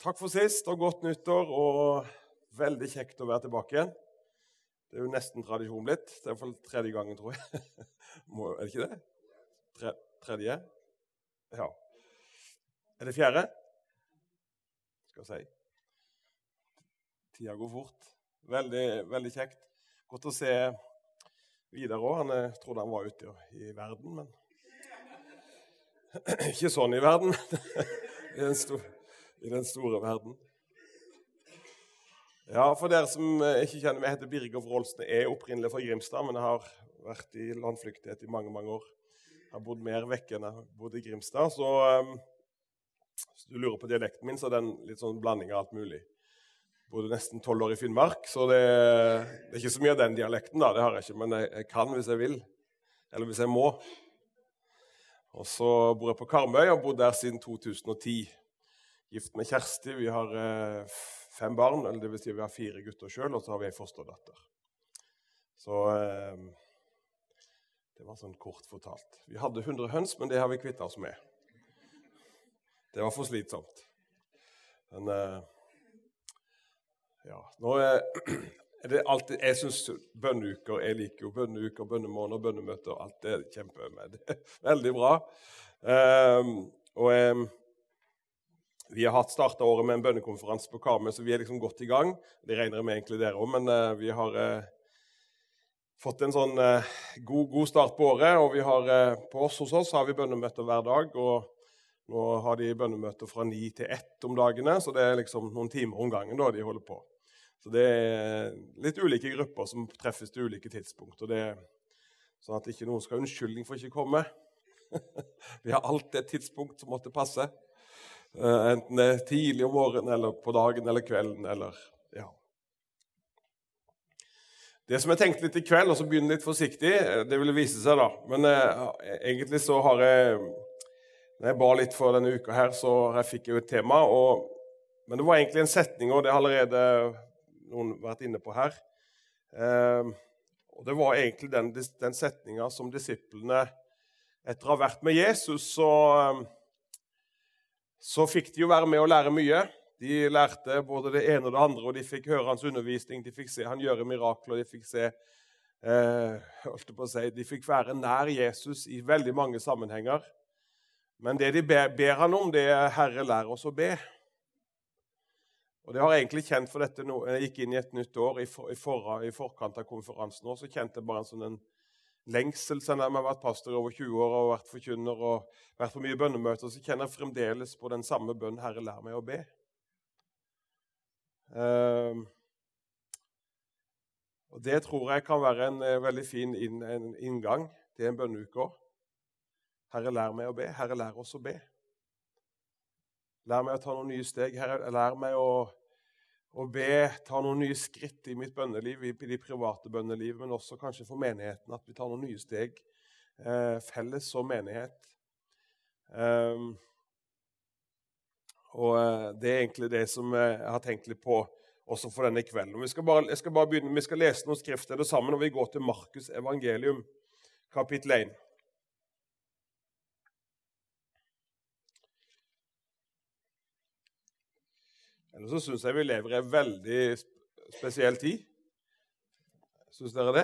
Takk for sist og godt nyttår. og Veldig kjekt å være tilbake igjen. Det er jo nesten tradisjon blitt. Det er iallfall tredje gangen, tror jeg. Må, er det ikke det? Tre, tredje? Ja. Er det fjerde? Skal vi si. Tida går fort. Veldig, veldig kjekt. Godt å se Vidar òg. Han trodde han var ute i verden, men Ikke sånn i verden. I en store, I den store verden. Ja, For dere som eh, ikke kjenner meg, heter Birger Wroldsen. Jeg er opprinnelig fra Grimstad, men jeg har vært i landflyktighet i mange mange år. Jeg har bodd mer vekk enn jeg har bodd i Grimstad. Så um, hvis du lurer på dialekten min, så er den litt sånn blanding av alt mulig. Jeg Bodde nesten tolv år i Finnmark, så det, det, er ikke så mye av den dialekten. da, det har jeg ikke, Men jeg, jeg kan hvis jeg vil. Eller hvis jeg må. Og så bor jeg på Karmøy og har bodd der siden 2010. Gift med Kjersti. Vi har eh, fem barn, eller vil si vi har fire gutter sjøl, og så har vi ei fosterdatter. Så eh, Det var sånn kort fortalt. Vi hadde 100 høns, men det har vi kvitta oss med. Det var for slitsomt. Men eh, ja. Nå er, det alltid, jeg syns bønneuker Jeg liker jo bønneuker, bønnemåneder, bønnemøter. Alt det kjemper jeg med. Det er veldig bra. Um, og um, vi har hatt starta året med en bønnekonferanse på Karmøy, så vi er liksom godt i gang. Det regner jeg med egentlig dere òg, men uh, vi har uh, fått en sånn uh, god, god, start på året. Og vi har, på oss hos oss har vi bønnemøter hver dag. og nå har de bønnemøter fra ni til ett om dagene, så det er liksom noen timer om gangen da de holder på. Så det er litt ulike grupper som treffes til ulike tidspunkt. og det er Sånn at ikke noen skal ha unnskyldning for ikke å komme. Vi har alltid et tidspunkt som måtte passe. Eh, enten det er tidlig om morgenen eller på dagen eller kvelden eller ja. Det som jeg tenkte litt i kveld, og så begynner litt forsiktig, eh, det ville vise seg, da. Men eh, egentlig så har jeg Når jeg ba litt for denne uka her, så jeg fikk jeg jo et tema. Og, men det var egentlig en setning, og det har allerede noen vært inne på her. Eh, og Det var egentlig den, den setninga som disiplene Etter å ha vært med Jesus, så, ehm, så fikk de jo være med og lære mye. De lærte både det ene og det andre, og de fikk høre hans undervisning. De fikk se han gjøre mirakler. De fikk se eh, si, de fikk være nær Jesus i veldig mange sammenhenger. Men det de ber, ber han om, det er 'Herre, lær oss å be'. Og det har jeg egentlig kjent for dette nå. Jeg gikk inn i et nytt år. I, for, i, for, i forkant av konferansen også, så kjente jeg bare en sånn en lengsel. Om jeg har vært pastor over 20 år og vært forkynner og vært på mye bønnemøter, så kjenner jeg fremdeles på den samme bønnen 'Herre, lær meg å be'. Uh, og Det tror jeg kan være en uh, veldig fin inn, en inngang til en bønneuke. Herre, lær meg å be. Herre, lær oss å be. Lær meg å ta noen nye steg. Herre, lær meg å og be, ta noen nye skritt i mitt bønneliv, i de private bønneliv, men også kanskje for menigheten, at vi tar noen nye steg eh, felles som menighet. Um, og eh, Det er egentlig det som jeg har tenkt litt på også for denne kvelden. Vi skal bare, skal begynne, vi skal lese noen skriftsteder sammen, og vi går til Markus evangelium, kapittel 1. Eller så syns jeg vi lever i en veldig spesiell tid. Syns dere det?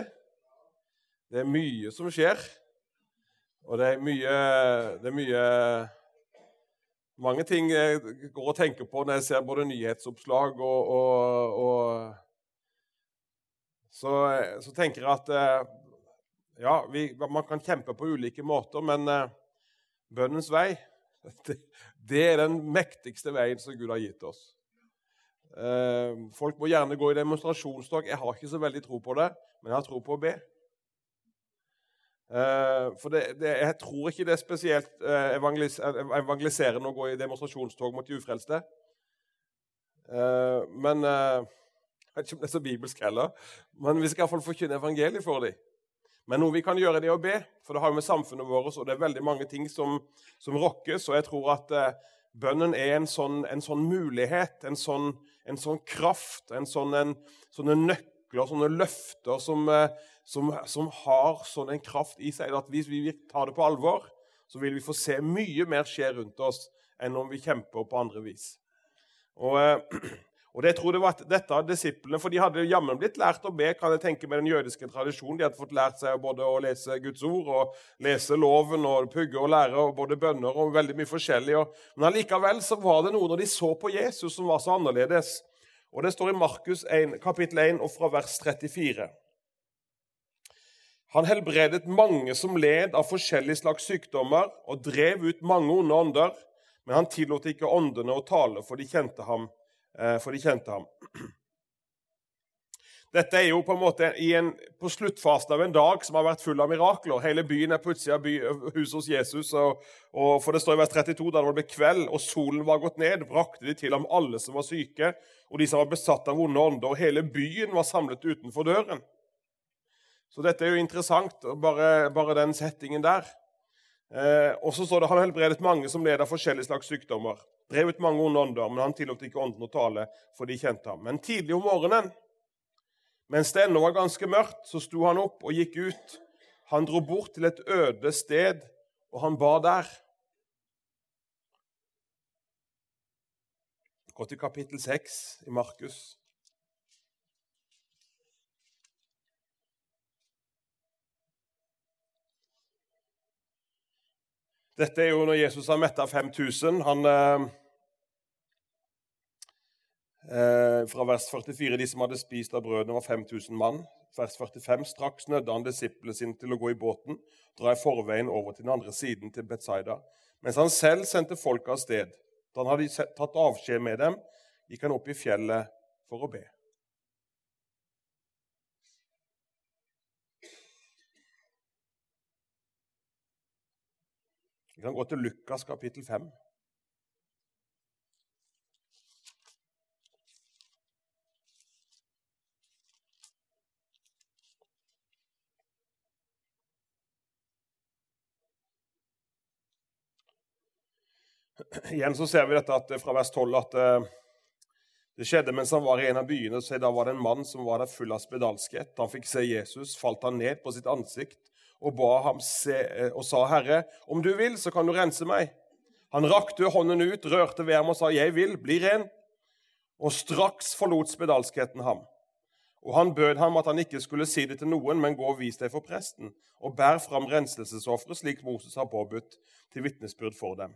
Det er mye som skjer. Og det er mye, det er mye Mange ting jeg går og tenker på når jeg ser både nyhetsoppslag og, og, og så, så, tenker jeg at eh, ja, vi, man kan kjempe på ulike måter, men uh, bønnens vei det, det er den mektigste veien som Gud har gitt oss. Eh, folk må gjerne gå i demonstrasjonstog. Jeg har ikke så veldig tro på det, men jeg har tro på å be. Eh, for det, det, Jeg tror ikke det er spesielt eh, evangelis evangeliserende å gå i demonstrasjonstog mot de ufrelste. Men Jeg vet ikke om det er så bibelsk heller. Men vi skal iallfall forkynne evangeliet for dem. Men noe vi kan gjøre, det er å be, for det har jo med samfunnet vårt og det er veldig mange ting som, som rokkes. Og jeg tror at bønnen er en sånn, en sånn mulighet, en sånn, en sånn kraft, en sånn, sånne nøkler, sånne løfter som, eh, som, som, har sånn en kraft i seg at hvis vi tar det på alvor, så vil vi få se mye mer skje rundt oss enn om vi kjemper på andre vis. Og, eh, og det, jeg tror det var dette av disiplene, for De hadde jammen blitt lært å be kan jeg tenke med den jødiske tradisjonen. De hadde fått lært seg både å lese Guds ord og lese loven og pugge og lære og både bønner og veldig mye forskjellig. Men allikevel så var det noe når de så på Jesus som var så annerledes. Og Det står i Markus 1, kapittel 1 og fra vers 34. Han helbredet mange som led av forskjellige slags sykdommer, og drev ut mange onde ånder, men han tillot ikke åndene å tale, for de kjente ham for de kjente ham. Dette er jo på en måte en, på sluttfasen av en dag som har vært full av mirakler. Hele byen er utsida av huset hos Jesus. Og, og, for det står i vers 32 da det ble kveld og solen var gått ned, brakte de til ham alle som var syke, og de som var besatt av vonde ånder. Og hele byen var samlet utenfor døren. Så dette er jo interessant, bare, bare den settingen der. Eh, og så står det han helbredet mange som led av forskjellige slags sykdommer. Drev ut mange onde ånder, men han tillot ikke ånden å tale, for de kjente ham. Men tidlig om morgenen, mens det ennå var ganske mørkt, så sto han opp og gikk ut. Han dro bort til et øde sted, og han ba der. Gå til kapittel 6 i Markus. Dette er jo når Jesus har metta 5000. Han, eh, eh, fra vers 44 De som hadde spist av brødene, var 5000 mann. Vers 45 straks nødde han disiplene sine til å gå i båten, dra i forveien over til den andre siden, til Betzaida, mens han selv sendte folk av sted. Da han hadde tatt avskjed med dem, gikk han opp i fjellet for å be. Vi kan gå til Lukas kapittel 5. Igjen så ser vi dette at, fra vers 12 at uh, det skjedde mens han var i en av byene. så Da var det en mann som var der full av spedalskhet. Han fikk se Jesus, falt han ned på sitt ansikt og ba ham se, eh, og sa, 'Herre, om du vil, så kan du rense meg.' Han rakte hånden ut, rørte ved ham og sa, 'Jeg vil, bli ren.' Og straks forlot spedalskheten ham. Og han bød ham at han ikke skulle si det til noen, men gå og vis deg for presten, og bær fram renselsesofferet, slik Moses har påbudt, til vitnesbyrd for dem.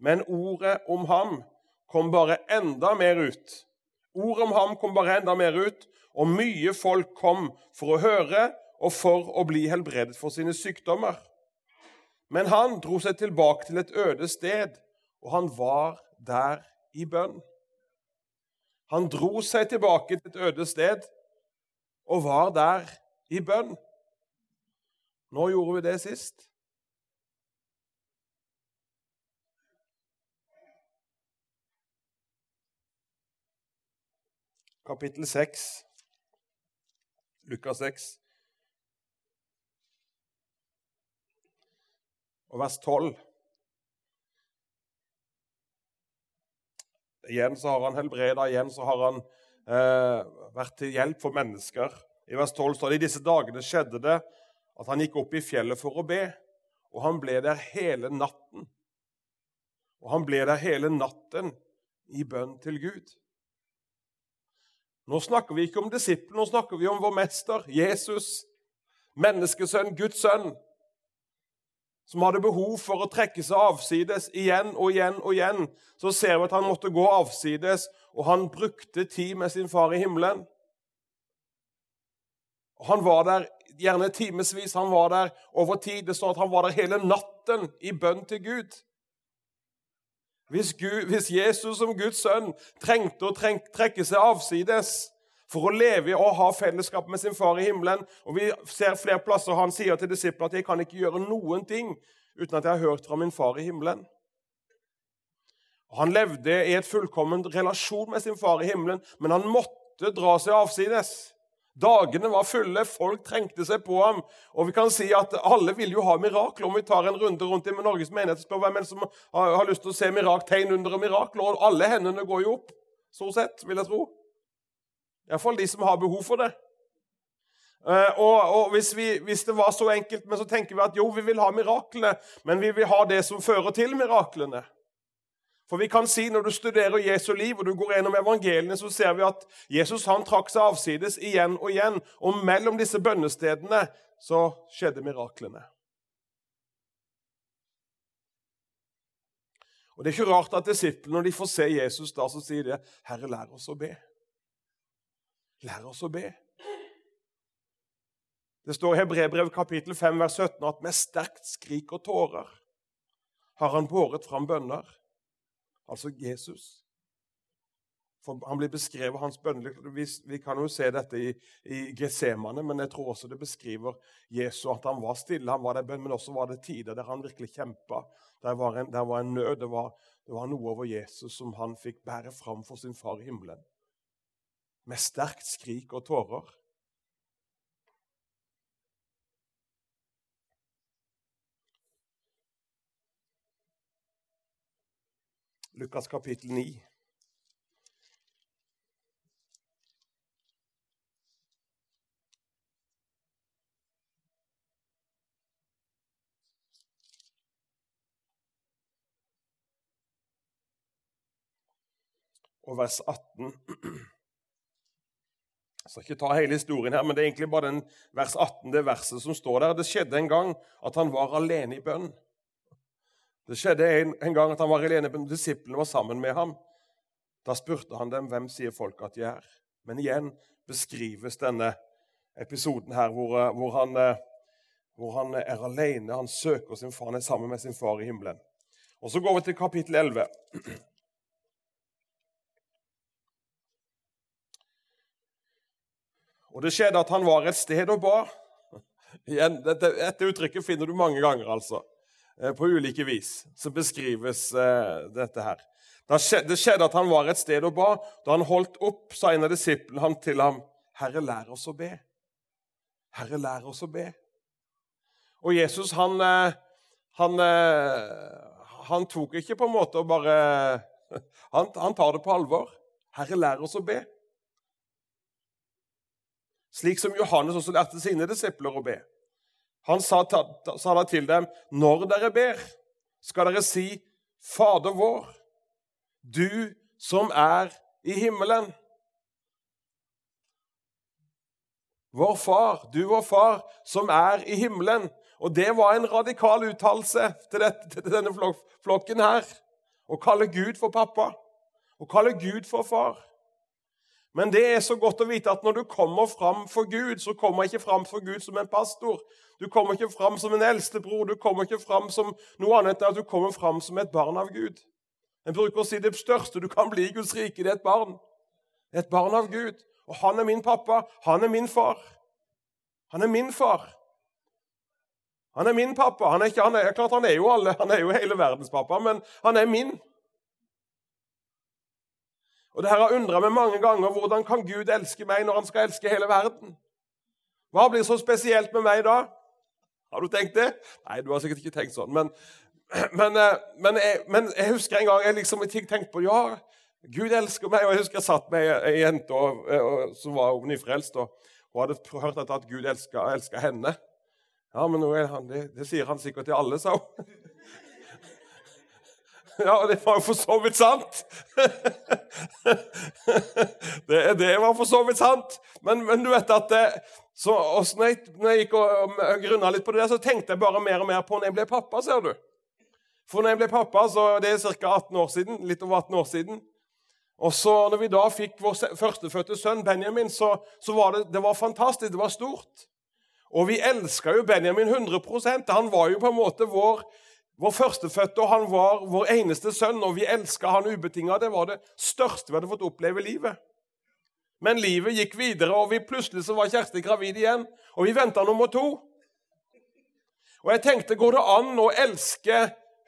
Men ordet om ham kom bare enda mer ut. Ordet om ham kom bare enda mer ut, og mye folk kom for å høre og for å bli helbredet for sine sykdommer. Men han dro seg tilbake til et øde sted, og han var der i bønn. Han dro seg tilbake til et øde sted og var der i bønn. Når gjorde vi det sist? Kapittel 6, Lukas 6. og vers 12. Igjen så har han helbreda, igjen så har han eh, vært til hjelp for mennesker. I vers 12 står det i disse dagene skjedde det at han gikk opp i fjellet for å be, og han ble der hele natten. Og han ble der hele natten i bønn til Gud. Nå snakker vi ikke om disiplene, nå snakker vi om vår mester, Jesus, menneskesønn, Guds sønn, som hadde behov for å trekke seg avsides igjen og igjen og igjen, så ser vi at han måtte gå avsides, og han brukte tid med sin far i himmelen. Og Han var der gjerne timevis. Han var der over tid. Det står at han var der hele natten i bønn til Gud. Hvis, Gud, hvis Jesus som Guds sønn trengte å trekke seg avsides, for å leve og ha fellesskap med sin far i himmelen. Og Vi ser flere plasser han sier til disiplene at jeg kan ikke gjøre noen ting uten at jeg har hørt fra min far i himmelen. Og Han levde i et fullkommen relasjon med sin far i himmelen, men han måtte dra seg avsides. Dagene var fulle, folk trengte seg på ham. Og vi kan si at Alle vil jo ha mirakler. Om vi tar en runde rundt i Norges menighet og spør hvem som har, har lyst til å se mirak, tegn under og mirakler, og alle hendene går jo opp, stort sett, vil jeg tro. Iallfall de som har behov for det. Uh, og, og hvis, vi, hvis, det var så enkelt, men så tenker vi at jo, vi vil ha miraklene, men vi vil ha det som fører til miraklene. For vi kan si Når du studerer Jesu liv og du går gjennom evangeliene, så ser vi at Jesus han trakk seg avsides igjen og igjen. Og mellom disse bønnestedene så skjedde miraklene. Og Det er ikke rart at disiplene, når de får se Jesus, da, så sier de, 'Herre, lær oss å be'. Lær oss å be. Det står i Hebrebrev kapittel 5, vers 17 at med sterkt skrik og tårer har han båret fram bønner. Altså Jesus. For Han blir beskrevet, hans bønner. Vi, vi, kan jo se dette i, i Getsemane, men jeg tror også det beskriver Jesus at han var stille, han var der bønn, men også var det tider der han virkelig kjempa. Der var en, der var en nød. Det var, det var noe over Jesus som han fikk bære fram for sin far i himmelen. Med sterkt skrik og tårer. Lukas kapittel 9. og vers 18. Jeg skal ikke ta hele historien her, men det er egentlig bare den vers 18, det verset som står der. Det skjedde en gang at han var alene i bønn. Det skjedde en, en gang at han var alene i bønn. Disiplene var sammen med ham. Da spurte han dem hvem sier folk at de er. Men igjen beskrives denne episoden her hvor, hvor, han, hvor han, er alene. Han søker sin far, han er sammen med sin far i himmelen. Og Så går vi til kapittel 11. Og det skjedde at han var et sted og ba. Igjen, dette, dette, uttrykket finner du mange ganger, altså. Eh, på ulike vis så beskrives eh, dette her. Det skjedde at han var et sted og ba. Da han holdt opp, sa en av disiplene han til ham, 'Herre, lær oss å be.' Herre, lær oss å be. Og Jesus, han, eh, han, han tok ikke på en måte og bare han, han tar det på alvor. 'Herre, lær oss å be.' Slik som Johannes også lærte sine disipler å be. Han sa, sa da til dem, 'Når dere ber, skal dere si:" 'Fader vår, du som er i himmelen.' Vår far, du vår far, som er i himmelen. Og det var en radikal uttalelse til, til, denne flokken her. Å kalle Gud for pappa. Å kalle Gud for far. Men det er så godt å vite at når du kommer fram for Gud, så kommer jeg ikke fram for Gud som en pastor. Du kommer ikke fram som en eldstebror, du kommer ikke fram som noe annet enn at du kommer fram som et barn av Gud. En bruker å si det største du kan bli i Guds rike, det er et barn. Et barn av Gud. Og han er min pappa, han er min far. Han er min far. Han er min pappa. Han er, ikke, han er, klart han er jo alle, han er jo hele verdens pappa, men han er min. Og det her har undra meg mange ganger hvordan kan Gud elske meg når han skal elske hele verden? Hva blir så spesielt med meg da? Har du tenkt det? Nei, du har sikkert ikke tenkt sånn. Men, men, eh, men, jeg, men jeg, husker en gang jeg liksom tenkte på ja, Gud elsker meg. Og jeg husker jeg satt med ei jente og, og, som var nyfrelst, og hun hadde hørt at Gud elska henne. Ja, men det, det, sier han sikkert til alle, sa hun. Ja, det var jo for så vidt sant. det, det, var for så vidt sant. Men, men du vet at det, så, når, jeg, når jeg gikk og grunna litt på det, så tenkte jeg bare mer og mer på når jeg ble pappa. ser du. For når jeg ble pappa, så det er ca. 18 år siden, litt over 18 år siden Og så når vi da fikk vår førstefødte sønn Benjamin, så, så var det, det var fantastisk. Det var stort. Og vi elska jo Benjamin 100% Han var jo på en måte vår vår førstefødte, og han var vår eneste sønn, og vi elska han ubetinga. Det var det største vi hadde fått oppleve i livet. Men livet gikk videre, og vi plutselig så var Kjersti gravid igjen. Og vi venta nummer to. Og jeg tenkte, går det an å elske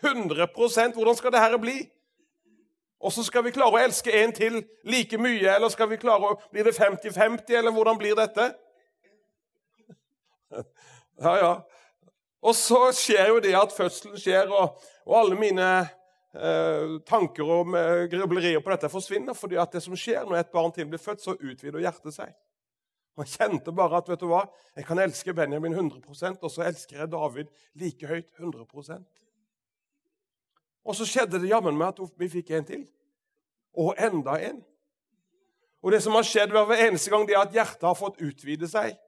100% Hvordan skal det her bli? Og så skal vi klare å elske en til like mye, eller skal vi klare å, blir det 50-50, eller hvordan blir dette? Ja, ja. Og så skjer jo det at fødselen skjer, og, og alle mine eh, tanker og grublerier på dette forsvinner. fordi at det som skjer når et barn til blir født, så utvider hjertet seg. Jeg kjente bare at vet du hva, jeg kan elske Benjamin 100% og så elsker jeg David like høyt 100% Og så skjedde det jammen med at vi fikk en til. Og enda en. Og det som har skjedd hver eneste gang, det er at hjertet har fått utvide seg.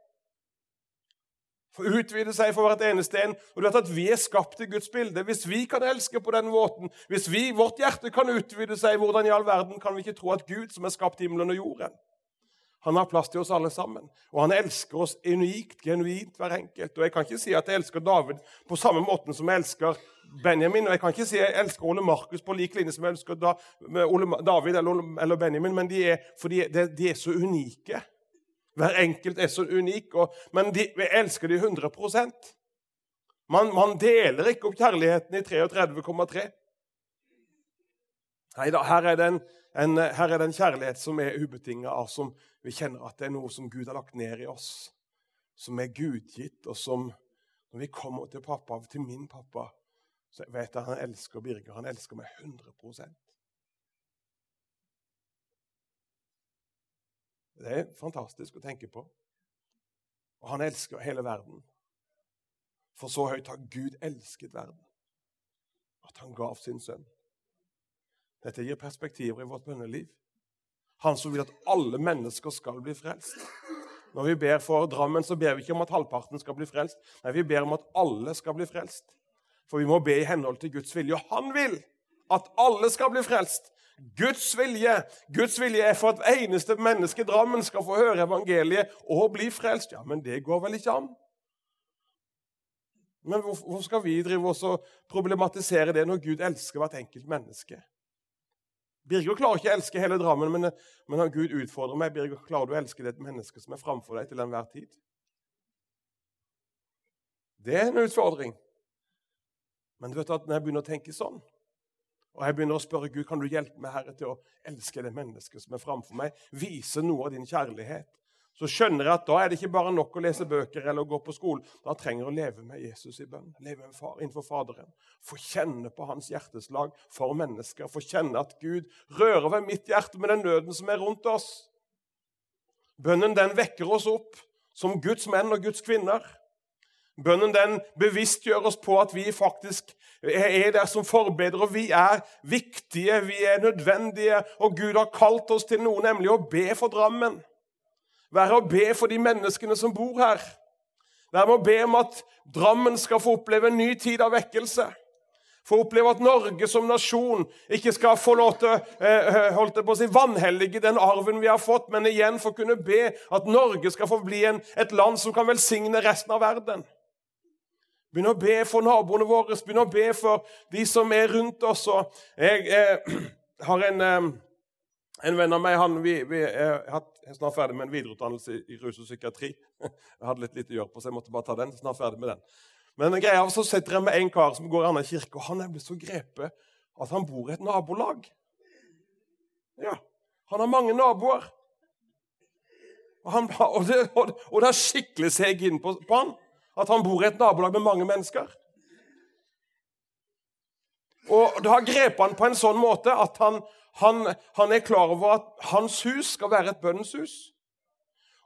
For utvide seg for hvert eneste en. Og du vet at Vi er skapt i Guds bilde. Hvis vi kan elske på den måten, hvis vi, vårt hjerte kan utvide seg, hvordan i all verden kan vi ikke tro at Gud, som har skapt himmelen og jorden, han har plass til oss alle sammen. Og han elsker oss unikt, genuint, hver enkelt. Og Jeg kan ikke si at jeg elsker David på samme måten som jeg elsker Benjamin. Og jeg kan ikke si at jeg elsker Ole Markus på lik linje som jeg elsker David eller, Benjamin, men de er, fordi de er så unike. Hver enkelt er så unik, og, men de, vi elsker de 100 man, man deler ikke opp kjærligheten i 33,3. Nei da, her er det en, en, her er det en kjærlighet som er ubetinga, som vi kjenner at det er noe som Gud har lagt ned i oss. Som er gudgitt, og som Når vi kommer til pappa, til min pappa, så vet jeg at han elsker Birger. Han elsker meg 100 Det er fantastisk å tenke på. Og han elsker hele verden. For så høyt har Gud elsket verden at han gav sin sønn. Dette gir perspektiver i vårt bønneliv. Han som vil at alle mennesker skal bli frelst. Når vi ber for Drammen, så ber vi ikke om at halvparten skal bli frelst. Nei, vi ber om at alle skal bli frelst. For vi må be i henhold til Guds vilje. Og han vil at alle skal bli frelst. Guds vilje Guds vilje er for at eneste menneske i Drammen skal få høre evangeliet og bli frelst. Ja, men det går vel ikke an? Men hvorfor skal vi drive oss og problematisere det når Gud elsker hvert enkelt menneske? Birger klarer ikke å elske hele Drammen, men, men Gud utfordrer meg. Birger, klarer du å elske det mennesket som er framfor deg til enhver tid? Det er en utfordring. Men du vet at når jeg begynner å tenke sånn, og jeg begynner å spørre Gud, kan du hjelpe meg Herre, til å elske det mennesket som er framfor meg, vise noe av din kjærlighet, så skjønner jeg at da er det ikke bare nok å lese bøker eller å gå på skolen. Da trenger jeg å leve med Jesus i bønn, leve med far, innenfor Faderen. Få kjenne på hans hjerteslag for mennesker. Få kjenne at Gud rører ved mitt hjerte med den nøden som er rundt oss. Bønnen den vekker oss opp som Guds menn og Guds kvinner. Bønnen den bevisstgjør oss på at vi faktisk er der som forbedere. Vi er viktige, vi er nødvendige, og Gud har kalt oss til noe, nemlig å be for Drammen. Være å be for de menneskene som bor her. Være med å be om at Drammen skal få oppleve en ny tid av vekkelse. Få oppleve at Norge som nasjon ikke skal få lov til eh, holdt på å si, vanhellige den arven vi har fått, men igjen få kunne be at Norge skal få bli en, et land som kan velsigne resten av verden. Begynne å be for naboene våre, begynne å be for de som er rundt oss. jeg eh, har en... Eh, en venn av meg han, vi, vi er, er snart ferdig med en videreutdannelse i rus og psykiatri. Jeg hadde litt lite å gjøre på, så jeg måtte bare ta den. snart ferdig med den. Men greia, så sitter jeg med en kar som går i annen kirke, og han er blitt så grepet at han bor i et nabolag. Ja, Han har mange naboer. Og, han, og, det, og, og det, har skikkelig seg inn på, på han at han bor i et nabolag med mange mennesker. Og det har grepet han på en sånn måte at han, han, han, er klar over at hans hus skal være et bønnens hus.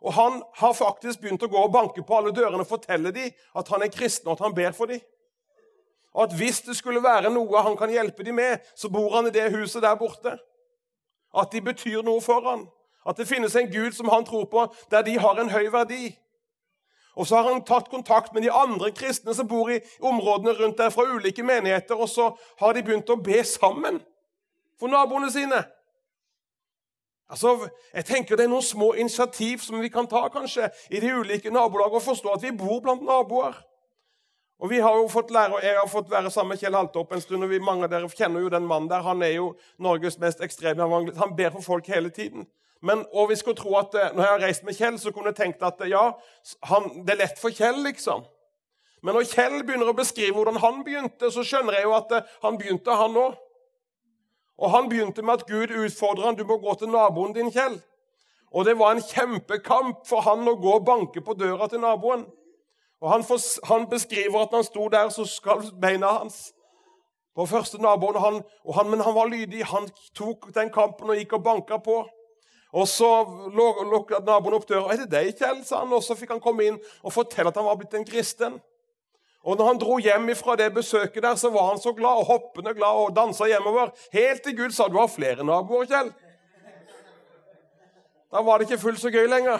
Og han har faktisk begynt å gå og banke på alle dørene og fortelle dem at han er kristen og at han ber for dem. Og at hvis det skulle være noe han kan hjelpe dem med, så bor han i det huset der borte. At de betyr noe for han. At det finnes en Gud som han tror på, der de har en høy verdi. Og Så har han tatt kontakt med de andre kristne som bor i områdene rundt der fra ulike menigheter, og så har de begynt å be sammen for naboene sine. Altså, jeg tenker Det er noen små initiativ som vi kan ta kanskje, i de ulike nabolag, og forstå at vi bor blant naboer. Og vi har jo fått lære, og Jeg har fått være sammen med Kjell Haltopp en stund. og vi, Mange av dere kjenner jo den mannen der. Han er jo Norges mest ekstreme. Han ber for folk hele tiden. Men, og vi skulle tro at eh, Når jeg har reist med Kjell, så kunne jeg tenkt at ja, han, det er lett for Kjell, liksom. Men når Kjell begynner å beskrive hvordan han begynte, så skjønner jeg jo at eh, han begynte, han òg. Og Han begynte med at Gud utfordrer han, du må gå til naboen din, Kjell. Og Det var en kjempekamp for han å gå og banke på døra til naboen. Og Han, for, han beskriver at han sto der, så skalv beina hans på første naboen. Han, og han, men han var lydig. Han tok den kampen og gikk og banka på. Og Så lukket naboen opp døra. 'Er det deg, Kjell?' sa han. Og så fikk han komme inn og fortelle at han var blitt en kristen. Og når han dro hjem fra det besøket der, så var han så glad og hoppende glad og dansa hjemover. Helt til Gud sa du har flere naboer, Kjell. Da var det ikke fullt så gøy lenger.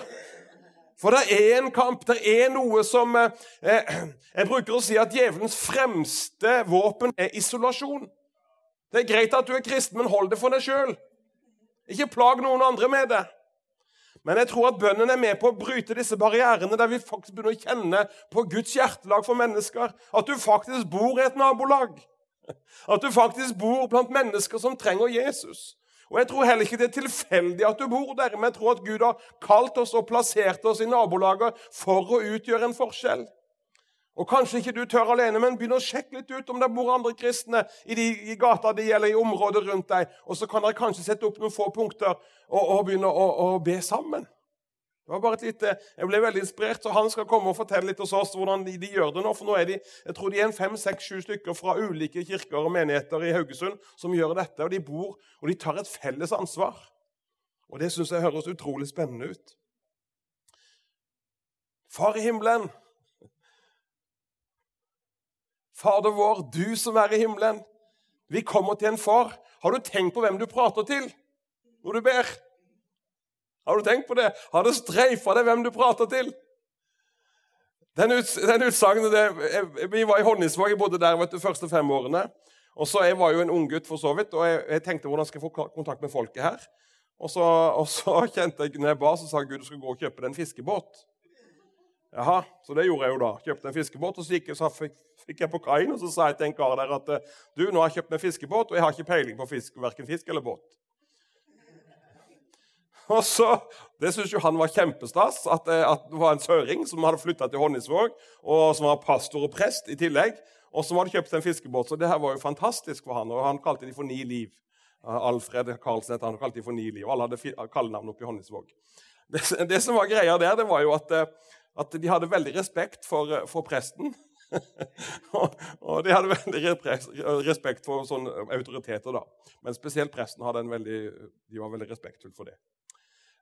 For det er en kamp, det er noe som eh, eh, Jeg bruker å si at djevelens fremste våpen er isolasjon. Det er greit at du er kristen, men hold det for deg sjøl. Ikke plag noen andre med det. Men jeg tror at bønnen er med på å bryte disse barrierene, der vi faktisk begynner å kjenne på Guds hjertelag for mennesker. At du faktisk bor i et nabolag. At du faktisk bor blant mennesker som trenger Jesus. Og Jeg tror heller ikke det er tilfeldig at du bor der, men jeg tror at Gud har kalt oss og plassert oss i nabolaget for å utgjøre en forskjell. Og Kanskje ikke du tør alene, men begynn å sjekke litt ut om det bor andre kristne i, de, i gata di gjelder, i området rundt deg. Og så kan dere kanskje sette opp noen få punkter og, og begynne å, å, be sammen. Det var bare et lite, Jeg ble veldig inspirert, så han skal komme og fortelle litt hos oss hvordan de, de gjør det nå. For nå er de jeg tror de er en fem, seks, sju stykker fra ulike kirker og menigheter i Haugesund som gjør dette. Og de bor, og de tar et felles ansvar. Og det syns jeg høres utrolig spennende ut. Far i himmelen, Fader vår, du som er i himmelen. Vi kommer til en far. Har du tenkt på hvem du prater til når du ber? Har du tenkt på det? Har det streifa deg hvem du prater til? Den, ut, utsagnet Vi var i Honningsvåg, jeg bodde der vet du, de første fem årene. Og så, Jeg var jo en unggutt, for så vidt, og jeg, jeg, tenkte hvordan skal jeg få kontakt med folket her. Og så, og så kjente jeg, når jeg ba, så sa Gud du skulle gå og kjøpe deg en fiskebåt. Jaha, Så det gjorde jeg jo da. Kjøpte en fiskebåt. og Så, gikk, så fikk, fikk, jeg på kaien og så sa jeg til en kar der at du, nå har jeg kjøpt meg fiskebåt, og jeg har ikke peiling på fisk, verken fisk eller båt. Og så, Det syntes jo han var kjempestas, at, eh, at, det var en søring som hadde flytta til Honningsvåg, og som var pastor og prest i tillegg, og som hadde kjøpt en fiskebåt. Så det her var jo fantastisk for han, og han kalte de for Ni Liv. Alfred Karlsen han kalte de for Ni Liv. Alle hadde kallenavn oppe i Honningsvåg. Det, det, som var greia der, det var jo at, eh, at de hadde veldig respekt for, eh, for presten. og, de hadde veldig respekt for sånne autoriteter. da. Men spesielt presten hadde en veldig, de var veldig respektfulle for det.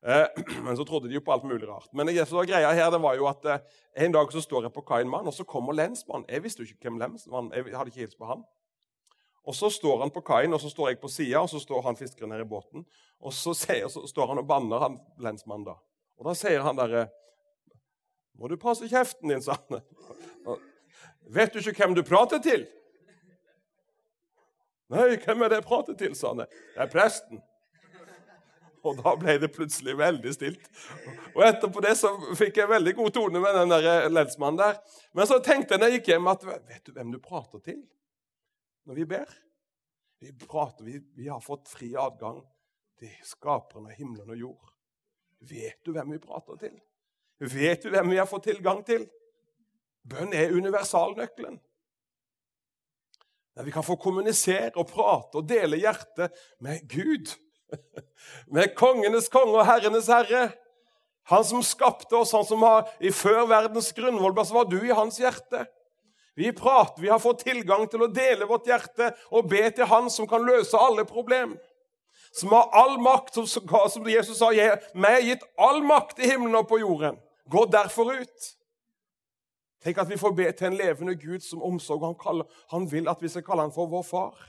Eh, men så trodde de jo på alt mulig rart. Men som var greia her, det var jo at eh, en dag så står jeg på kai en mann, og så kommer lensmannen. Jeg visste jo ikke hvem lensmannen Jeg hadde ikke hilst på han. Og Så står han på kaien, og så står jeg på sida, og så står han fiskeren her i båten. Og så, sier, så står han og banner, han lensmannen da. Og da sier han derre Må du passe kjeften din, sa han. Vet du ikke hvem du prater til? Nei, hvem er det jeg prater til, sa han. Det er presten. Og da ble det plutselig veldig stilt. Og etterpå det så fikk jeg veldig god tone med den der eh, lensmannen der. Men så tenkte jeg når jeg gikk hjem, at vet du hvem du prater til når vi ber? Vi prater, vi, vi har fått fri adgang til skaperen av himmelen og jord. Vet du hvem vi prater til? Vet du hvem vi har fått tilgang til? Bønn er universalnøkkelen. Der vi kan få kommunisere og prate og dele hjertet med Gud. Med kongenes konge og herrenes herre. Han som skapte oss, han som har i før verdens grunnvoll, var du i hans hjerte. Vi prater, vi har fått tilgang til å dele vårt hjerte og be til Han som kan løse alle problem. Som har all makt, som, som Jesus sa, meg er gitt all makt i himmelen og på jorden. Gå derfor ut. Tenk at vi får be til en levende Gud som omsorg. Han, kaller, han vil at vi skal kalle han for vår far.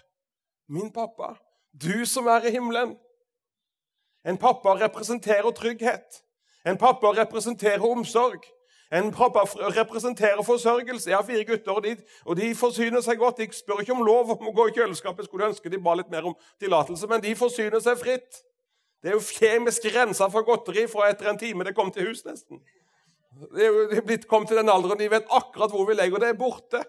Min pappa. Du som er i himmelen. En pappa representerer trygghet. En pappa representerer omsorg. En pappa representerer forsørgelse. Jeg har fire gutter, og de, og de, forsyner seg godt. De spør ikke om lov om å gå i kjøleskapet. Skulle ønske de ba litt mer om tillatelse, men de forsyner seg fritt. Det er jo kjemisk rensa for godteri fra etter en time det kom til hus, nesten. Det er blitt kommet til den alderen de vet akkurat hvor vi legger det. er borte.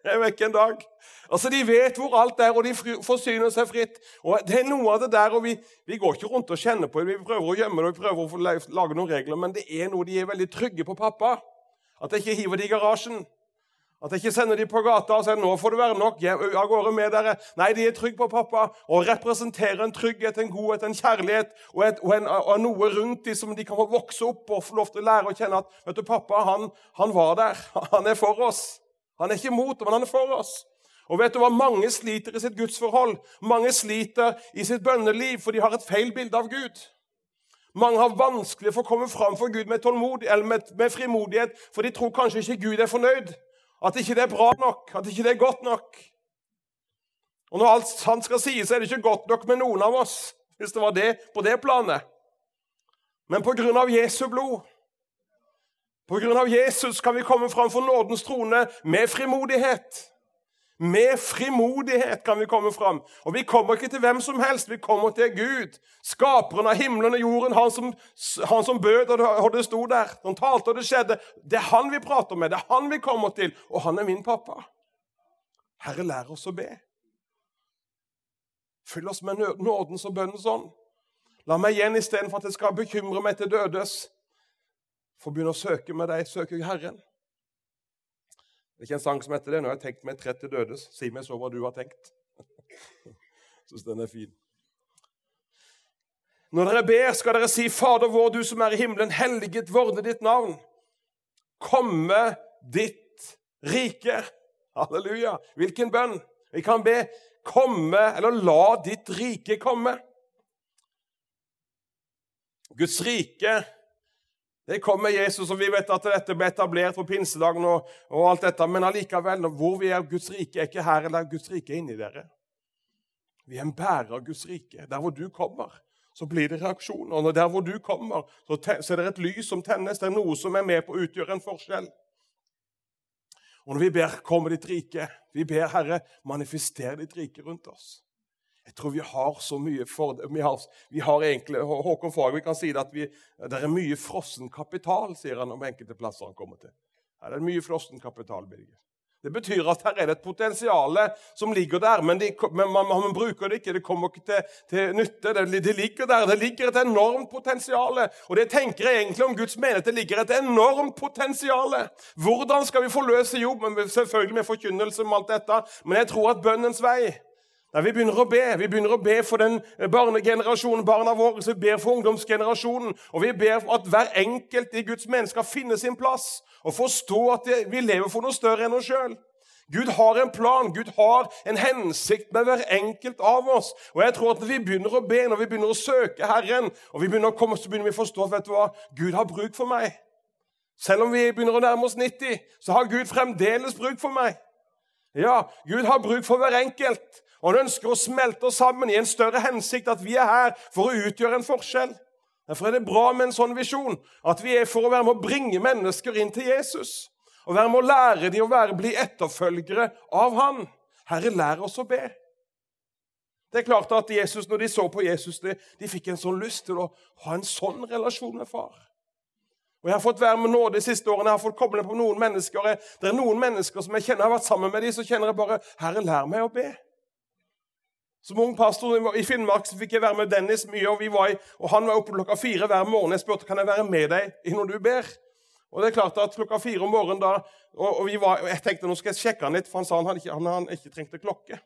Jeg er vekk en dag. Altså, De vet hvor alt er, og de forsyner seg fritt. Og Det er noe av det der, og vi, vi går ikke rundt og kjenner på det. Vi prøver å gjemme det, vi prøver å lage noen regler, men det er noe de er veldig trygge på pappa. At jeg ikke hiver det i garasjen. At jeg ikke sender dem på gata og sier 'nå får det være nok', av gårde med dere. Nei, de er trygge på pappa og representerer en trygghet, en godhet, en kjærlighet og, et, og, en, og noe rundt dem som de kan få vokse opp og få lov til å lære å kjenne at vet du, pappa han, han var der. Han er for oss. Han er ikke mot, men han er for oss. Og vet du hva? Mange sliter i sitt gudsforhold. Mange sliter i sitt bønneliv, for de har et feil bilde av Gud. Mange har vanskelig for å komme fram for Gud med, med, med frimodighet, for de tror kanskje ikke Gud er fornøyd. At ikke det er bra nok, at ikke det er godt nok. Og når alt sant skal sies, er det ikke godt nok med noen av oss, hvis det var det på det planet. Men på grunn av Jesu blod, på grunn av Jesus, kan vi komme fram for nådens trone med frimodighet. Med frimodighet kan vi komme fram. Og vi kommer ikke til hvem som helst. Vi kommer til Gud, skaperen av himmelen og jorden, han som, han som bød og det sto der. Han talte, og det skjedde. Det er han vi prater med, det er han vi kommer til, og han er min pappa. Herre, lær oss å be. Fyll oss med nådens og bønnens ånd. La meg igjen, istedenfor at jeg skal bekymre meg til dødes, få begynne å søke med deg, søke Herren. Det er ikke en sang som heter det. 'Nå har jeg tenkt meg trett til dødes'. Si meg så hva du har tenkt. Syns den er fin. Når dere ber, skal dere si, 'Fader vår, du som er i himmelen, helliget vorde ditt navn.' Komme ditt rike. Halleluja. Hvilken bønn? Vi kan be, 'Komme', eller 'La ditt rike komme'. Guds rike det kommer Jesus, og vi vet at dette ble etablert på pinsedagen. og, og alt dette, Men allikevel, hvor vi er Guds rike, er ikke her, eller Guds rike er inni dere. Vi er en bærer av Guds rike. Der hvor du kommer, så blir det reaksjoner. Og der hvor du kommer, så, så er det et lys som tennes. Det er noe som er med på å utgjøre en forskjell. Og når vi ber 'Komme ditt rike', vi ber Herre, manifester ditt rike rundt oss. Jeg tror vi har så mye for. Vi har, vi har egentlig, Håkon Fager kan si det at vi, det er mye frossen kapital, sier han om enkelte plasser han kommer til. Her er mye frossen kapital, Birger. Det betyr at her er det et potensial som ligger der, men, de, men man, man, bruker det ikke. Det kommer ikke til, til nytte. Det, det, ligger der. Det ligger et enormt potensial. Og det tenker jeg egentlig om Guds menighet. Det ligger et enormt potensial. Hvordan skal vi forløse jobb? Selvfølgelig med forkynnelse om alt dette, men jeg tror at bønnens vei Nei, Vi begynner å be Vi begynner å be for den barnegenerasjonen, barna våre. Vi ber for ungdomsgenerasjonen. Og vi ber for at hver enkelt i Guds menneske skal finne sin plass og forstå at vi lever for noe større enn oss sjøl. Gud har en plan, Gud har en hensikt med hver enkelt av oss. Og jeg tror at Når vi begynner å be, når vi begynner å søke Herren, og vi begynner å komme, så begynner vi å forstå at vet du hva, Gud har bruk for meg. Selv om vi begynner å nærme oss 90, så har Gud fremdeles bruk for meg. Ja, Gud har bruk for hver enkelt. Og han ønsker å smelte oss sammen i en større hensikt, at vi er her for å utgjøre en forskjell. Derfor er det bra med en sånn visjon, at vi er for å være med å bringe mennesker inn til Jesus. Og være med å lære dem å være, bli etterfølgere av Han. Herre, lær oss å be. Det er klart at Jesus, Når de så på Jesus, de, de fikk en sånn lyst til å ha en sånn relasjon med far. Og Jeg har fått være med nåde de siste årene, jeg har fått koble på noen mennesker. Det er noen mennesker som jeg kjenner, jeg har vært sammen med dem, så kjenner jeg bare Herre, lær meg å be. Som ung pastor i Finnmark så fikk jeg være med Dennis mye, og, i, og han var oppe klokka fire hver morgen. Jeg spurte kan jeg være med deg når du ber. Og det er klart at klokka fire om morgenen da, og, og var, Jeg tenkte nå skal jeg sjekke han litt, for han sa han hadde ikke, han, han ikke trengte klokke.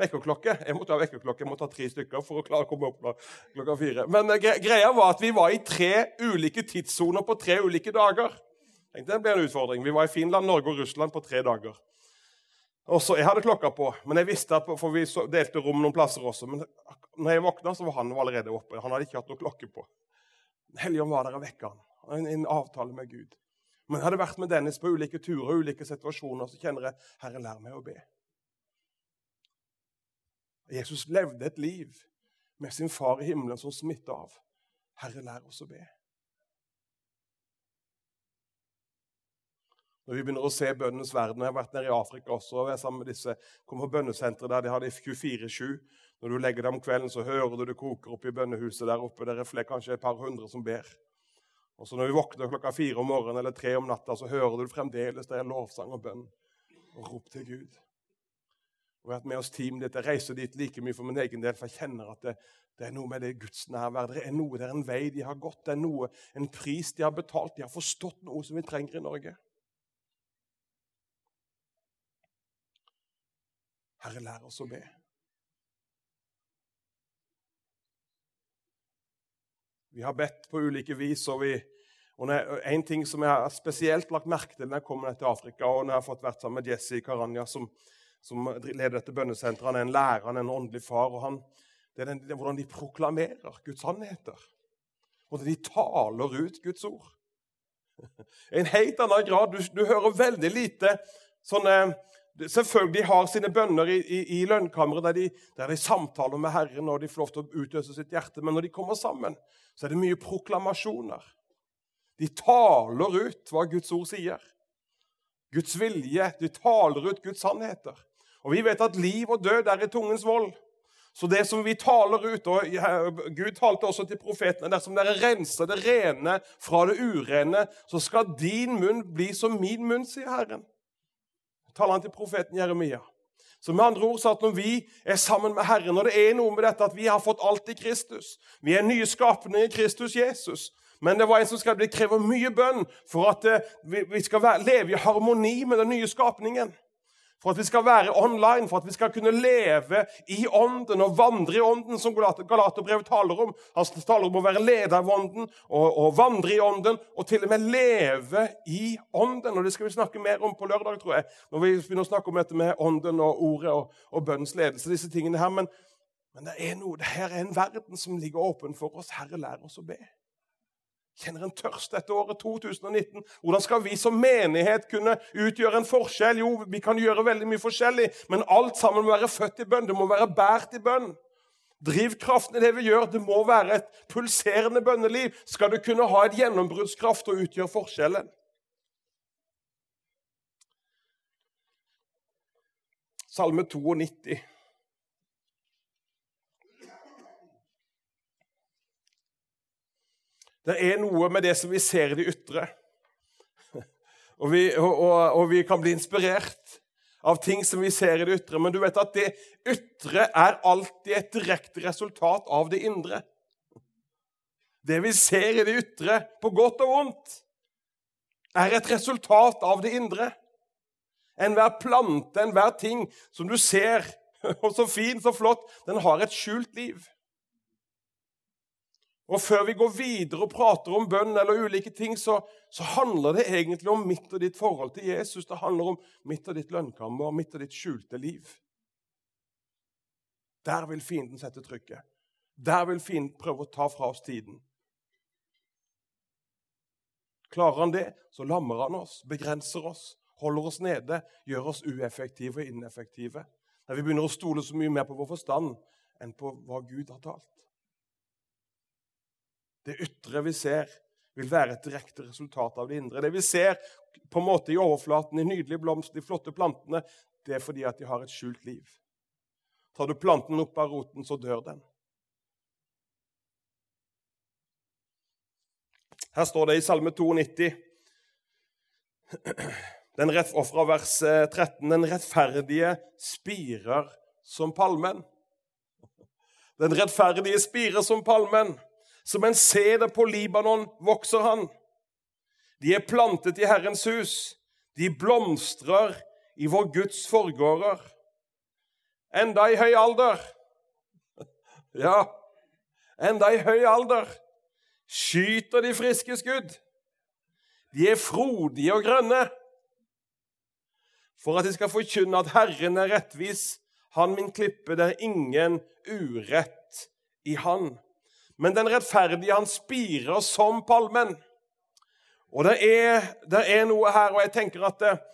Vekkerklokke. Jeg måtte ha vekkerklokke, jeg måtte ha tre stykker for å klare å komme opp klokka fire. Men uh, greia var at vi var i tre ulike tidssoner på tre ulike dager. Tenkte Det ble en utfordring. Vi var i Finland, Norge og Russland på tre dager. Og så, Jeg hadde klokka på, men jeg visste at, for vi delte rom noen plasser også. Men når jeg våkna, så var han allerede oppe. Han hadde ikke hatt noe klokke på. Helligånd var der og vekka han. En, en avtale med Gud. Men jeg hadde vært med Dennis på ulike turer og ulike situasjoner, så kjenner jeg Herre, lær meg å be. Jesus levde et liv med sin far i himmelen som smitta av. Herre, lær oss å be. Når vi begynner å se bøndenes verden Jeg har vært nede i Afrika også. og jeg sammen med disse, kom på bønnesentre der de hadde 24-7. Når du legger deg om kvelden, så hører du det koker opp i bønnehuset der oppe. Det er kanskje et par hundre som ber. Og så Når vi våkner klokka fire om morgenen eller tre om natta, så hører du fremdeles det er lovsang og bønn og rop til Gud. Og vært med oss team dit. Jeg reiser dit like mye for min egen del, for jeg kjenner at det, det er noe med det Guds nærvær. Det er noe, det er en vei de har gått, det er noe, en pris de har betalt. De har forstått noe som vi trenger i Norge. Herre, lær oss å be. Vi har bedt på ulike vis. og vi, og En ting som jeg har spesielt lagt merke til når jeg kommer til Afrika, og når jeg har fått vært sammen med Jesse Karanja, som, som leder dette bønnesenteret Han er en lærer, han er en åndelig far. og han, det er, den, det er hvordan de proklamerer Guds sannheter. Hvordan de taler ut Guds ord. I en helt annen grad. Du, du hører veldig lite sånne Selvfølgelig har sine bønner i, i, i lønnkammeret der, der, de samtaler med Herren og de får lov til å utøse sitt hjerte. Men når de kommer sammen, så er det mye proklamasjoner. De taler ut hva Guds ord sier. Guds vilje. De taler ut Guds sannheter. Og Vi vet at liv og død er i tungens vold. Så det som vi taler ut og Gud talte også til profetene dersom dere renser det rene fra det urene, så skal din munn bli som min munn, sier Herren. Taler han til profeten Jeremia. Så med andre ord så at Når vi er sammen med Herren, og det er noe med dette at vi har fått alt i Kristus Vi er nye skapninger i Kristus Jesus. Men det var en som skrev det krever mye bønn for at eh, vi skal leve i harmoni med den nye skapningen for at vi skal være online, for at vi skal kunne leve i ånden og vandre i ånden, som Galaterbrevet taler om. Han taler om å være leder av ånden og, og, vandre i ånden, og til og med leve i ånden. Og Det skal vi snakke mer om på lørdag, tror jeg, når vi begynner å snakke om dette med ånden og ordet og, og bønnens ledelse. disse tingene her. Men, men det er noe, det her er en verden som ligger åpen for oss. Herre, lær oss å be kjenner en tørst dette året 2019. Hvordan skal vi som menighet kunne utgjøre en forskjell? Jo, vi kan gjøre veldig mye forskjellig, men alt sammen må være født i bønn. Det må være bært i bønn. Drivkraften i det vi gjør, det må være et pulserende bønneliv. Skal du kunne ha et gjennombruddskraft og utgjøre forskjellen. Salme 92. Det er noe med det som vi ser i det ytre. Og vi, og, og, vi, kan bli inspirert av ting som vi ser i det ytre. Men du vet at det ytre er alltid et direkte resultat av det indre. Det vi ser i det ytre, på godt og vondt, er et resultat av det indre. Enhver plante, enhver ting som du ser, og så fin, så flott, den har et skjult liv. Og Før vi går videre og prater om bønn eller ulike ting, så, så, handler det egentlig om mitt og ditt forhold til Jesus. Det handler om mitt og ditt lønnkammer, mitt og ditt skjulte liv. Der vil fienden sette trykket. Der vil fienden prøve å ta fra oss tiden. Klarer han det, så lammer han oss, begrenser oss, holder oss nede, gjør oss ueffektive og ineffektive. Der vi begynner å stole så mye mer på vår forstand enn på hva Gud har talt. Det ytre vi ser, vil være et direkte resultat av det indre. Det vi ser på en måte i overflaten, i nydelige blomster, de flotte plantene, det er fordi at de har et skjult liv. Tar du planten opp av roten, så dør den. Her står det i Salme 92, den og fra vers 13.: eh, Den rettferdige spirer som palmen. Den rettferdige spirer som palmen. Som en seder på Libanon vokser han. De er plantet i Herrens hus. De blomstrer i vår Guds forgårder. Enda i høy alder. Ja, enda i høy alder skyter de friske skudd. De er frodige og grønne. For at de skal forkynne at Herren er rettvis, han min klippe, det er ingen urett i Han. Men den rettferdige, han spirer som palmen. Og det er, det er noe her, og jeg tenker at det, eh,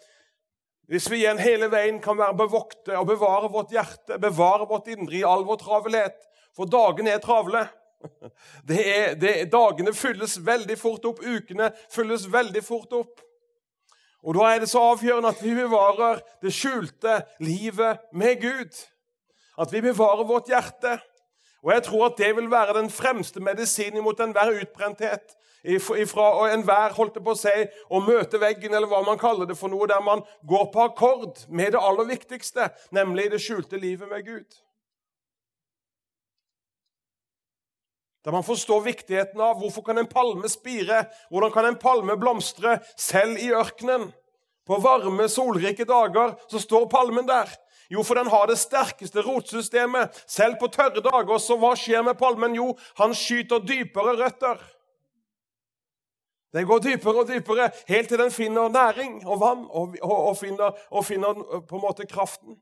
hvis vi igjen hele veien kan være bevokte og bevare vårt hjerte, bevare vårt indre i all vår travelhet For dagene er travle. Det er, det, dagene fylles veldig fort opp, ukene fylles veldig fort opp. Og Da er det så avgjørende at vi bevarer det skjulte livet med Gud. At vi bevarer vårt hjerte. Og jeg tror at det vil være den fremste medisinen mot enhver utbrenthet. Ifra enhver holdt det på å si, å møte veggen, eller hva man kaller det for noe, der man går på akkord med det aller viktigste, nemlig det skjulte livet med Gud. Der man forstår viktigheten av hvorfor kan en palme spire, hvordan kan en palme blomstre selv i ørkenen. På varme, solrike dager så står palmen der. Jo, for den har det sterkeste rotsystemet. Selv på tørre dager. Så hva skjer med palmen? Jo, han skyter dypere røtter. Den går dypere og dypere, helt til den finner næring og vann og, og, og, finner, og finner, på en måte kraften.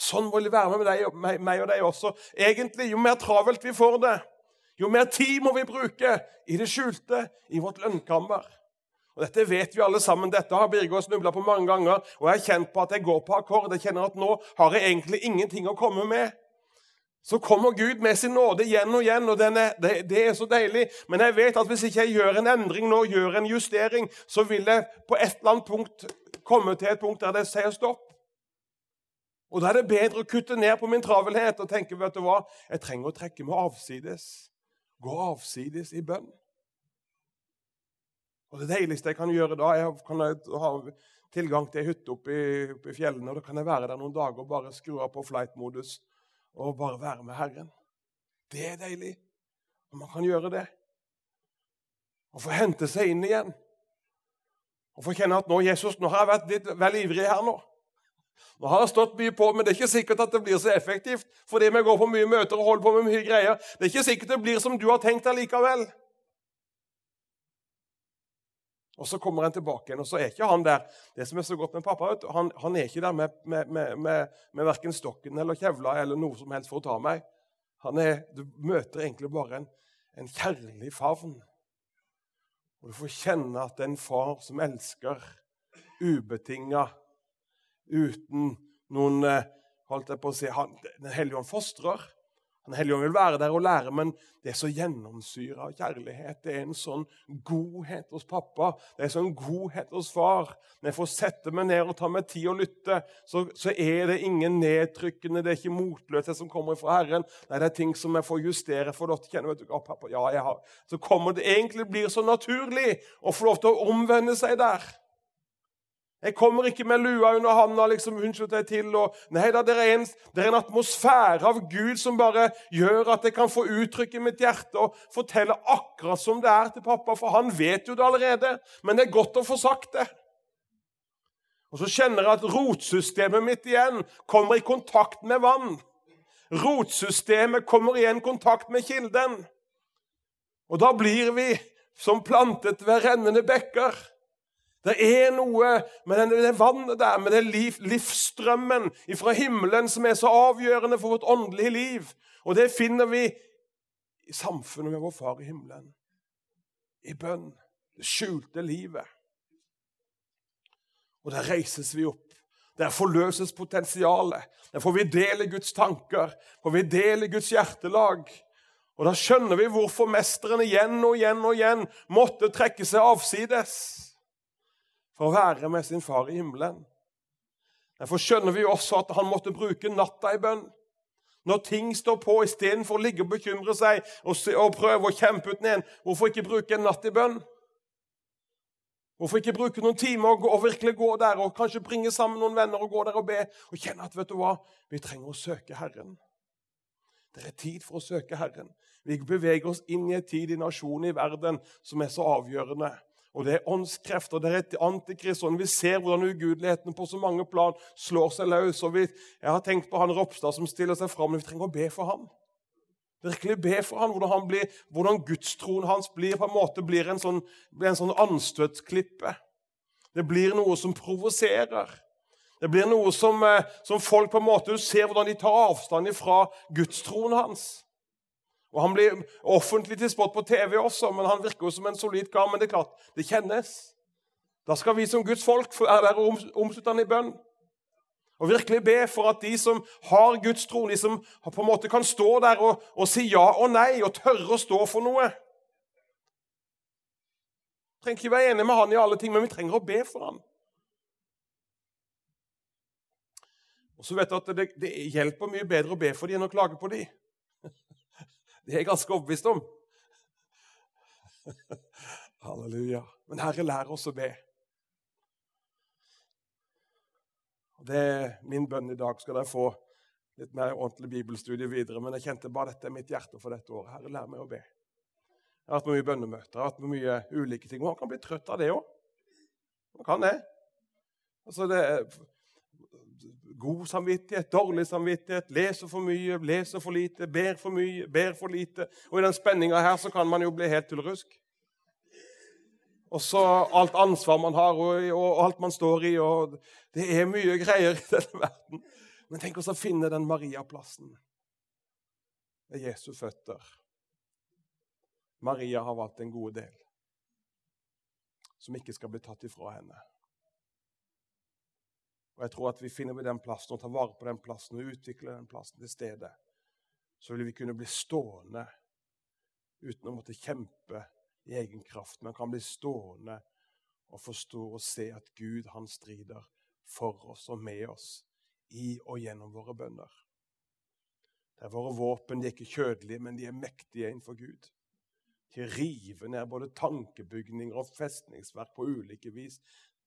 Sånn må det være med deg, meg, meg og deg også. Egentlig, Jo mer travelt vi får det, jo mer tid må vi bruke i det skjulte, i vårt lønnkammer. Og Dette vet vi alle sammen. Dette har Birger snubla på mange ganger. Og jeg har kjent på at jeg går på akkord. Jeg kjenner at nå har jeg egentlig ingenting å komme med. Så kommer Gud med sin nåde igjen og igjen, og er, det, det, er så deilig. Men jeg vet at hvis ikke jeg gjør en endring nå, gjør en justering, så vil jeg på et eller annet punkt komme til et punkt der det sier stopp. Og Da er det bedre å kutte ned på min travelhet og tenke vet du hva, jeg trenger å trekke meg avsides. Gå avsides i bønn. Og Det deiligste jeg kan gjøre da, er å ha tilgang til ei hytte oppe i, fjellene. og Da kan jeg være der noen dager og bare skru av på flight-modus og bare være med Herren. Det er deilig. Og man kan gjøre det. Og få hente seg inn igjen. Og få kjenne at nå, Jesus, nå har jeg vært litt vel ivrig her nå. Nå har jeg stått mye på, men det er ikke sikkert at det blir så effektivt. fordi vi går på mye møter og holder på med mye greier. Det er ikke sikkert det blir som du har tenkt deg likevel. Og Så kommer han tilbake igjen, og så er ikke han der. Det som er så godt med pappa, han, han er ikke der med, med, med, med, med verken stokken eller kjevla eller noe som helst for å ta meg. Er, Du møter egentlig bare en, en kjærlig favn. Og Du får kjenne at det er en far som elsker ubetinga, uten noen eh, holdt jeg på å si, Den hellige ånd fostrer. Den hellige ånd vil være der og lære, men det er så gjennomsyra av kjærlighet. Det er en sånn godhet hos pappa, det er en sånn godhet hos far. Når jeg får sette meg ned og ta meg tid og lytte, så, så er det ingen nedtrykkende, det er ikke motløshet som kommer fra Herren. Nei, det er ting som jeg får justere. for å kjenner vet du, oh, pappa, ja, jeg har. Så kommer det egentlig blir så naturlig å få lov til å omvende seg der. Jeg kommer ikke med lua under handa liksom, unnskyld deg til. Og, nei da, det er, en, er en atmosfære av Gud som bare gjør at jeg kan få uttrykke mitt hjerte og fortelle akkurat som det er til pappa, for han vet jo det allerede. Men det er godt å få sagt det. Og så kjenner jeg at rotsystemet mitt igjen kommer i kontakt med vann. Rotsystemet kommer igjen i kontakt med kilden. Og da blir vi som plantet ved rennende bekker. Det er noe med det vannet der, med den liv, livsstrømmen fra himmelen som er så avgjørende for vårt åndelige liv. Og det finner vi i samfunnet med vår Far i himmelen. I bønn. Det skjulte livet. Og der reises vi opp. Der forløses potensialet. Der får vi del i Guds tanker, får vi del i Guds hjertelag. Og Da skjønner vi hvorfor mesteren igjen og igjen og igjen måtte trekke seg avsides for å være med sin far i himmelen. Derfor skjønner vi også at han måtte bruke natta i bønn. Når ting står på, istedenfor å ligge og bekymre seg og, og prøve å kjempe ut en, hvorfor ikke bruke en natt i bønn? Hvorfor ikke bruke noen timer og, og, virkelig gå der og kanskje bringe sammen noen venner og gå der og be og kjenne at vet du hva, vi trenger å søke Herren. Det er tid for å søke Herren. Vi beveger oss inn i en tid i nasjonen i verden som er så avgjørende. Og det er åndskrefter, det er et antikrist. Og vi ser hvordan ugudeligheten på så mange plan slår seg løs. og vi, Jeg har tenkt på han Ropstad som stiller seg fram, vi trenger å be for ham. Virkelig be for ham, hvordan, han blir, hvordan gudstroen hans blir på en måte blir en sånn, blir en sånn anstøtsklippe. Det blir noe som provoserer. Det blir noe som, eh, som folk på en måte, ser hvordan de tar avstand fra gudstroen hans. Og Han blir offentlig til spott på TV også, men han virker jo som en solid kar. Men det er klart, det kjennes. Da skal vi som Guds folk være der og omslutte han i bønn. Og virkelig be for at de som har Guds tro, de som på en måte kan stå der og, og si ja og nei og tørre å stå for noe. Vi trenger ikke være enige med han i alle ting, men vi trenger å be for han. Og så vet du at det, det hjelper mye bedre å be for dem enn å klage på dem. Det er jeg ganske overbevist om. Halleluja. Men Herre, lær oss å be. Det er min bønn i dag. Skal dere få litt mer ordentlig bibelstudie videre. Men jeg kjente bare dette er mitt hjerte for dette året. Herre, lær meg å be. Jeg har hatt mye bønnemøter, jeg har hatt mye ulike ting. Man kan bli trøtt av det òg. Man kan det. Altså, det God samvittighet, dårlig samvittighet, leser for mye, leser for lite, ber for mye, ber for lite. Og i den spenninga her så kan man jo bli helt tullrusk. Og så alt ansvar man har, og, og, alt man står i. og Det er mye greier i denne verden. Men tenk oss å finne den Maria-plassen ved Jesu føtter. Maria har valgt en god del. som ikke skal bli tatt ifra henne. Og jeg tror at vi finner vi den plassen og tar vare på den plassen og utvikler den plassen til stedet, så vil vi kunne bli stående uten å måtte kjempe i egen kraft, men kan bli stående og forstå og se at Gud, han strider for oss og med oss i og gjennom våre bønner. Det er våre våpen de er ikke kjødelige, men de er mektige innenfor Gud. De river ned både tankebygninger og festningsverk på ulike vis.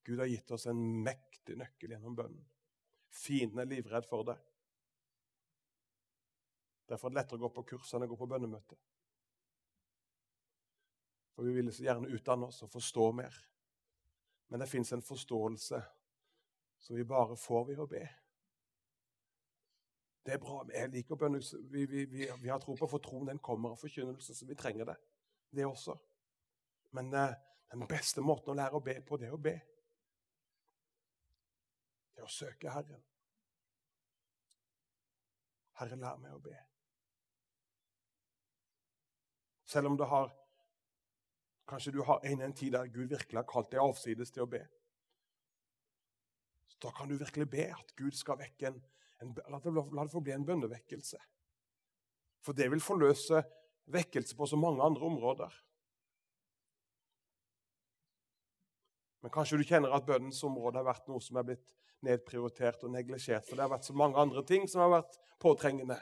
Gud har gitt oss en mektig nøkkel gjennom bønnen. Fienden er livredd for det. Derfor er det lettere å gå på kurs enn å gå på bønnemøte. For vi vil så gjerne utdanne oss og forstå mer. Men det fins en forståelse som vi bare får ved å be. Det er bra. Jeg liker bønn. Vi, vi, vi, vi, har tro på for troen den kommer av forkynnelse, så vi trenger det. Det også. Men eh, den beste måten å lære å be på, det er å be. Det er å søke Herren. Herre, lær meg å be. Selv om du har Kanskje du har en, en tid der Gud virkelig har kalt deg avsides til å be. Så Da kan du virkelig be at Gud skal vekke en, en la, det, la det få bli en bønnevekkelse. For det vil forløse vekkelse på så mange andre områder. Men kanskje du kjenner at bønnens område har vært noe som er blitt nedprioritert og neglisjert. For det har vært så mange andre ting som har vært påtrengende.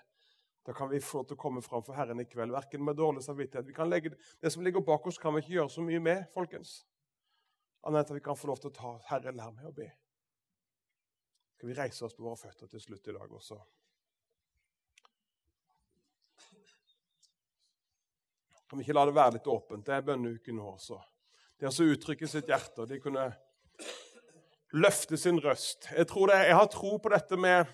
Da kan vi få til å komme fram for Herren i kveld. Verken med dårlig samvittighet. Vi kan legge, det som ligger bak oss, kan vi ikke gjøre så mye med, folkens. Annet at vi kan få lov til å ta Herre, lær meg å be. Skal vi reise oss på våre føtter til slutt i dag også? Kan vi ikke la det være litt åpent? Det er bønneuken nå også. Det å uttrykke sitt hjerte. De kunne løfte sin røst. Jeg, det, jeg har tro på dette med,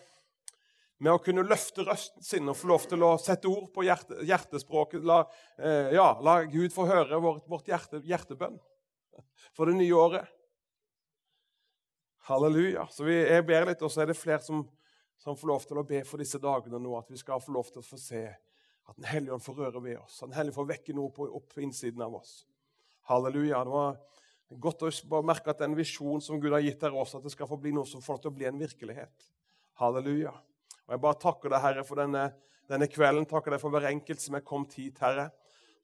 med, å kunne løfte røsten sin og få lov til å sette ord på hjerte, hjertespråket. La, eh, ja, la, Gud få høre vårt, vårt hjerte, hjertebønn for det nye året. Halleluja. Så vi, Jeg ber litt, og så er det flere som, som, får lov til å be for disse dagene nå. At vi skal få lov til å få se at Den hellige ånd får røre ved oss. At Den hellige får vekke noe på, opp på innsiden av oss. Halleluja. Det var Godt å bare merke at den visjonen som Gud har gitt her også, at det skal få bli noe som får til å bli en virkelighet. Halleluja. Og Jeg bare takker deg, Herre, for denne, denne kvelden. Takker deg for hver enkelt som er kommet hit, Herre.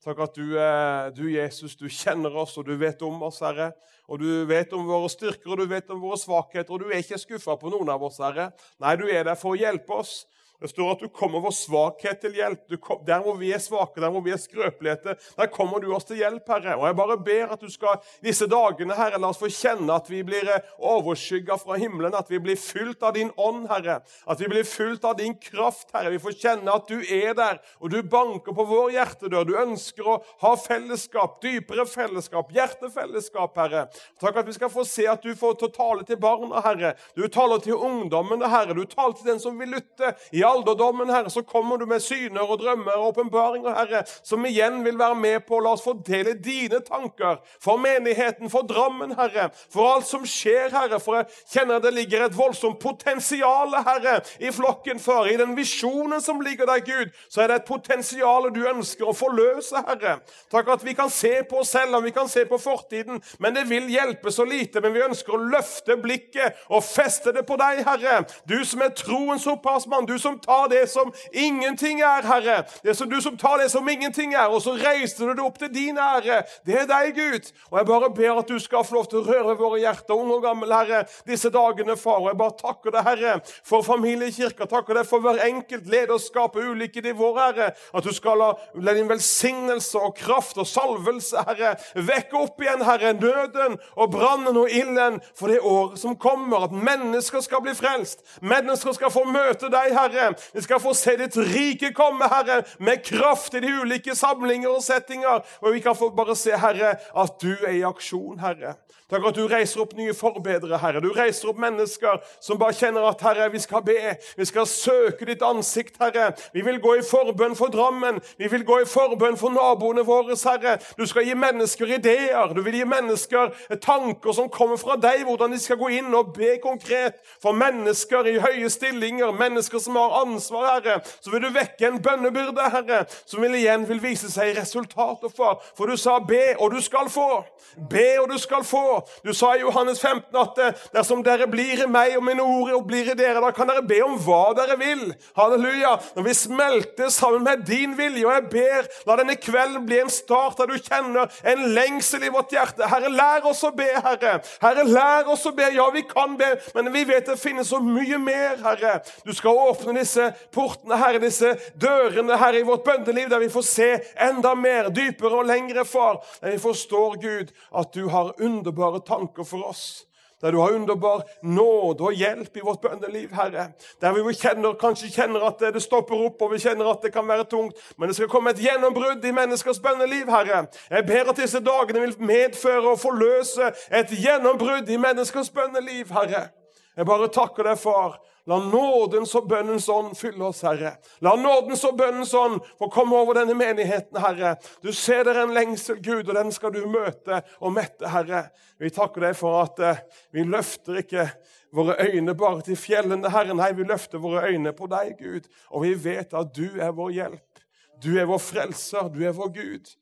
Takk at du, eh, du, Jesus, du kjenner oss, og du vet om oss, Herre. Og du vet om våre styrker og du vet om våre svakheter, og du er ikke skuffa på noen av oss, Herre. Nei, du er der for å hjelpe oss. Det står at du kommer vår svakhet til hjelp. Kom, der hvor vi er svake, der hvor vi er skrøpeligheter, der kommer du oss til hjelp, Herre. Og Jeg bare ber at du skal disse dagene, Herre, la oss få kjenne at vi blir eh, overskygga fra himmelen, at vi blir fylt av din ånd, Herre. At vi blir fylt av din kraft, Herre. Vi får kjenne at du er der, og du banker på vår hjertedør. Du ønsker å ha fellesskap, dypere fellesskap, hjertefellesskap, Herre. Takk at vi skal få se at du får til tale til barna, Herre. Du taler til ungdommene, Herre. Du taler til den som vil lytte. Ja, alderdommen, Herre, så kommer du med syner og drømmer og åpenbaringer, Herre, som igjen vil være med på å la oss fordele dine tanker for menigheten, for Drammen, Herre, for alt som skjer, Herre. For jeg kjenner det ligger et voldsomt potensial, Herre, i flokken før. I den visjonen som ligger der, Gud, så er det et potensial du ønsker å forløse, Herre. Takk at vi kan se på oss selv, og vi kan se på fortiden, men det vil hjelpe så lite. Men vi ønsker å løfte blikket og feste det på deg, Herre. Du som er troens opphavsmann, du som tar det som ingenting er, Herre. Det som du som tar det som ingenting er, og så reiser du det opp til din ære. Det er deg, Gud. Og jeg bare ber at du skal få lov til å røre våre hjerter, unge og gamle, Herre, disse dagene, far. Og jeg bare takker deg, Herre, for familiekirka. Takker deg for hver enkelt lederskap på ulike nivåer, Herre. At du skal la, la din velsignelse og kraft og salvelse, Herre, vekke opp igjen, Herre, nøden og brannen og ilden for det året som kommer. At mennesker skal bli frelst. Mennesker skal få møte deg, Herre. Vi skal få se ditt rike komme, Herre, med kraft i de ulike samlinger og settinger. Og vi kan få bare se, Herre, at du er i aksjon, Herre. Takk at du reiser opp nye forbedere, Herre. Du reiser opp mennesker som bare kjenner at Herre, vi skal be. Vi skal søke ditt ansikt, Herre. Vi vil gå i forbønn for Drammen. Vi vil gå i forbønn for naboene våre, Herre. Du skal gi mennesker ideer. Du vil gi mennesker tanker som kommer fra deg, hvordan de skal gå inn og be konkret for mennesker i høye stillinger, mennesker som har ansvar, Herre, så vil du vekke en bønnebyrde, Herre, som vil igjen vil vise seg i resultater, far. For du sa be, og du skal få. Be, og du skal få. Du sa i Johannes 15 at dersom dere blir i meg og mine ord og blir i dere, da kan dere be om hva dere vil. Halleluja. Når vi smelter sammen med din vilje, og jeg ber, la denne kvelden bli en start der du kjenner en lengsel i vårt hjerte. Herre, lær oss å be, Herre. Herre, lær oss å be. Ja, vi kan be, men vi vet det finnes så mye mer, Herre. Du skal åpne disse portene, Herre, disse dørene, Herre, i vårt bønneliv, der vi får se enda mer, dypere og lengre, far. Der vi forstår, Gud, at du har underbare tanker for oss der du har underbar nåde og hjelp i vårt bønneliv, Herre. Der vi kjenner, kanskje kjenner at det stopper opp, og vi kjenner at det kan være tungt. Men det skal komme et gjennombrudd i menneskers bønneliv, Herre. Jeg ber at disse dagene vil medføre og forløse et gjennombrudd i menneskers bønneliv, Herre. Jeg bare takker deg, far. La nådens og bønnens ånd fylle oss, Herre. La nådens og bønnens ånd få komme over denne menigheten, Herre. Du ser der en lengsel, Gud, og den skal du møte og mette, Herre. Vi takker deg for at uh, vi løfter ikke våre øyne bare til fjellene, Herre. Nei, vi løfter våre øyne på deg, Gud. Og vi vet at du er vår hjelp. Du er vår frelser. Du er vår Gud.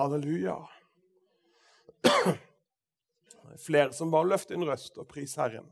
Halleluja. Flere som bare løfter en røst og pris Herren.